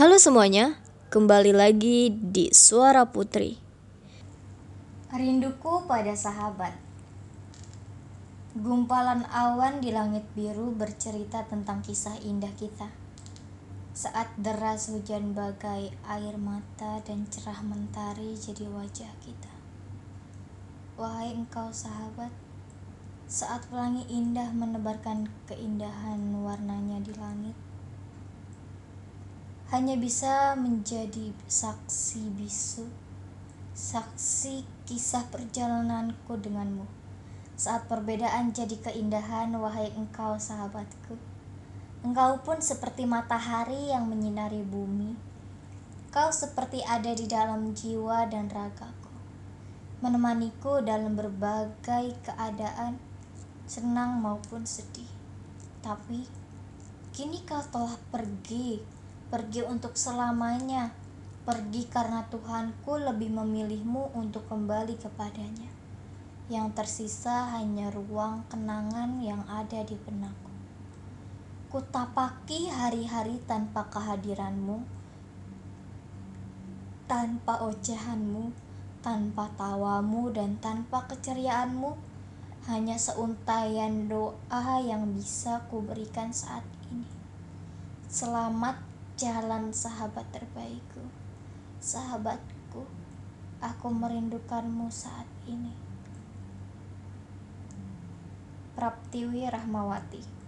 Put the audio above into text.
Halo semuanya, kembali lagi di Suara Putri. Rinduku pada sahabat. Gumpalan awan di langit biru bercerita tentang kisah indah kita. Saat deras hujan bagai air mata dan cerah mentari jadi wajah kita. Wahai engkau sahabat, saat pelangi indah menebarkan keindahan warnanya di langit, hanya bisa menjadi saksi bisu, saksi kisah perjalananku denganmu. Saat perbedaan jadi keindahan, wahai engkau sahabatku. Engkau pun seperti matahari yang menyinari bumi. Kau seperti ada di dalam jiwa dan ragaku. Menemaniku dalam berbagai keadaan, senang maupun sedih. Tapi, kini kau telah pergi pergi untuk selamanya, pergi karena Tuhanku lebih memilihmu untuk kembali kepadanya. Yang tersisa hanya ruang kenangan yang ada di benakku. Kutapaki hari-hari tanpa kehadiranmu, tanpa ocehanmu, tanpa tawamu, dan tanpa keceriaanmu, hanya seuntaian doa yang bisa kuberikan saat ini. Selamat jalan sahabat terbaikku. Sahabatku, aku merindukanmu saat ini. Praptiwi Rahmawati